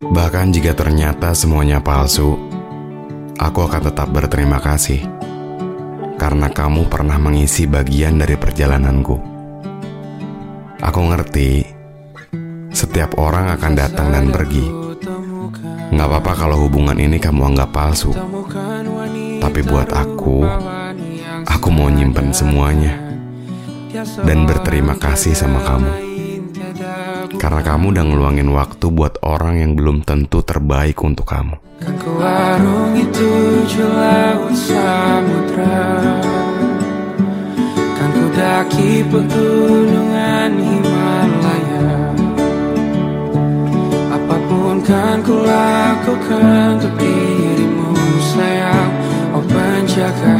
Bahkan jika ternyata semuanya palsu, aku akan tetap berterima kasih karena kamu pernah mengisi bagian dari perjalananku. Aku ngerti, setiap orang akan datang dan pergi. Nggak apa-apa kalau hubungan ini kamu anggap palsu. Tapi buat aku, aku mau nyimpen semuanya dan berterima kasih sama kamu. Karena kamu udah ngeluangin waktu buat orang yang belum tentu terbaik untuk kamu. Kan ke warung itu laut samudra. Kan ku daki pegunungan Himalaya. Apa pun kan ku lakukan untuk dirimu sayang. Oh penjaga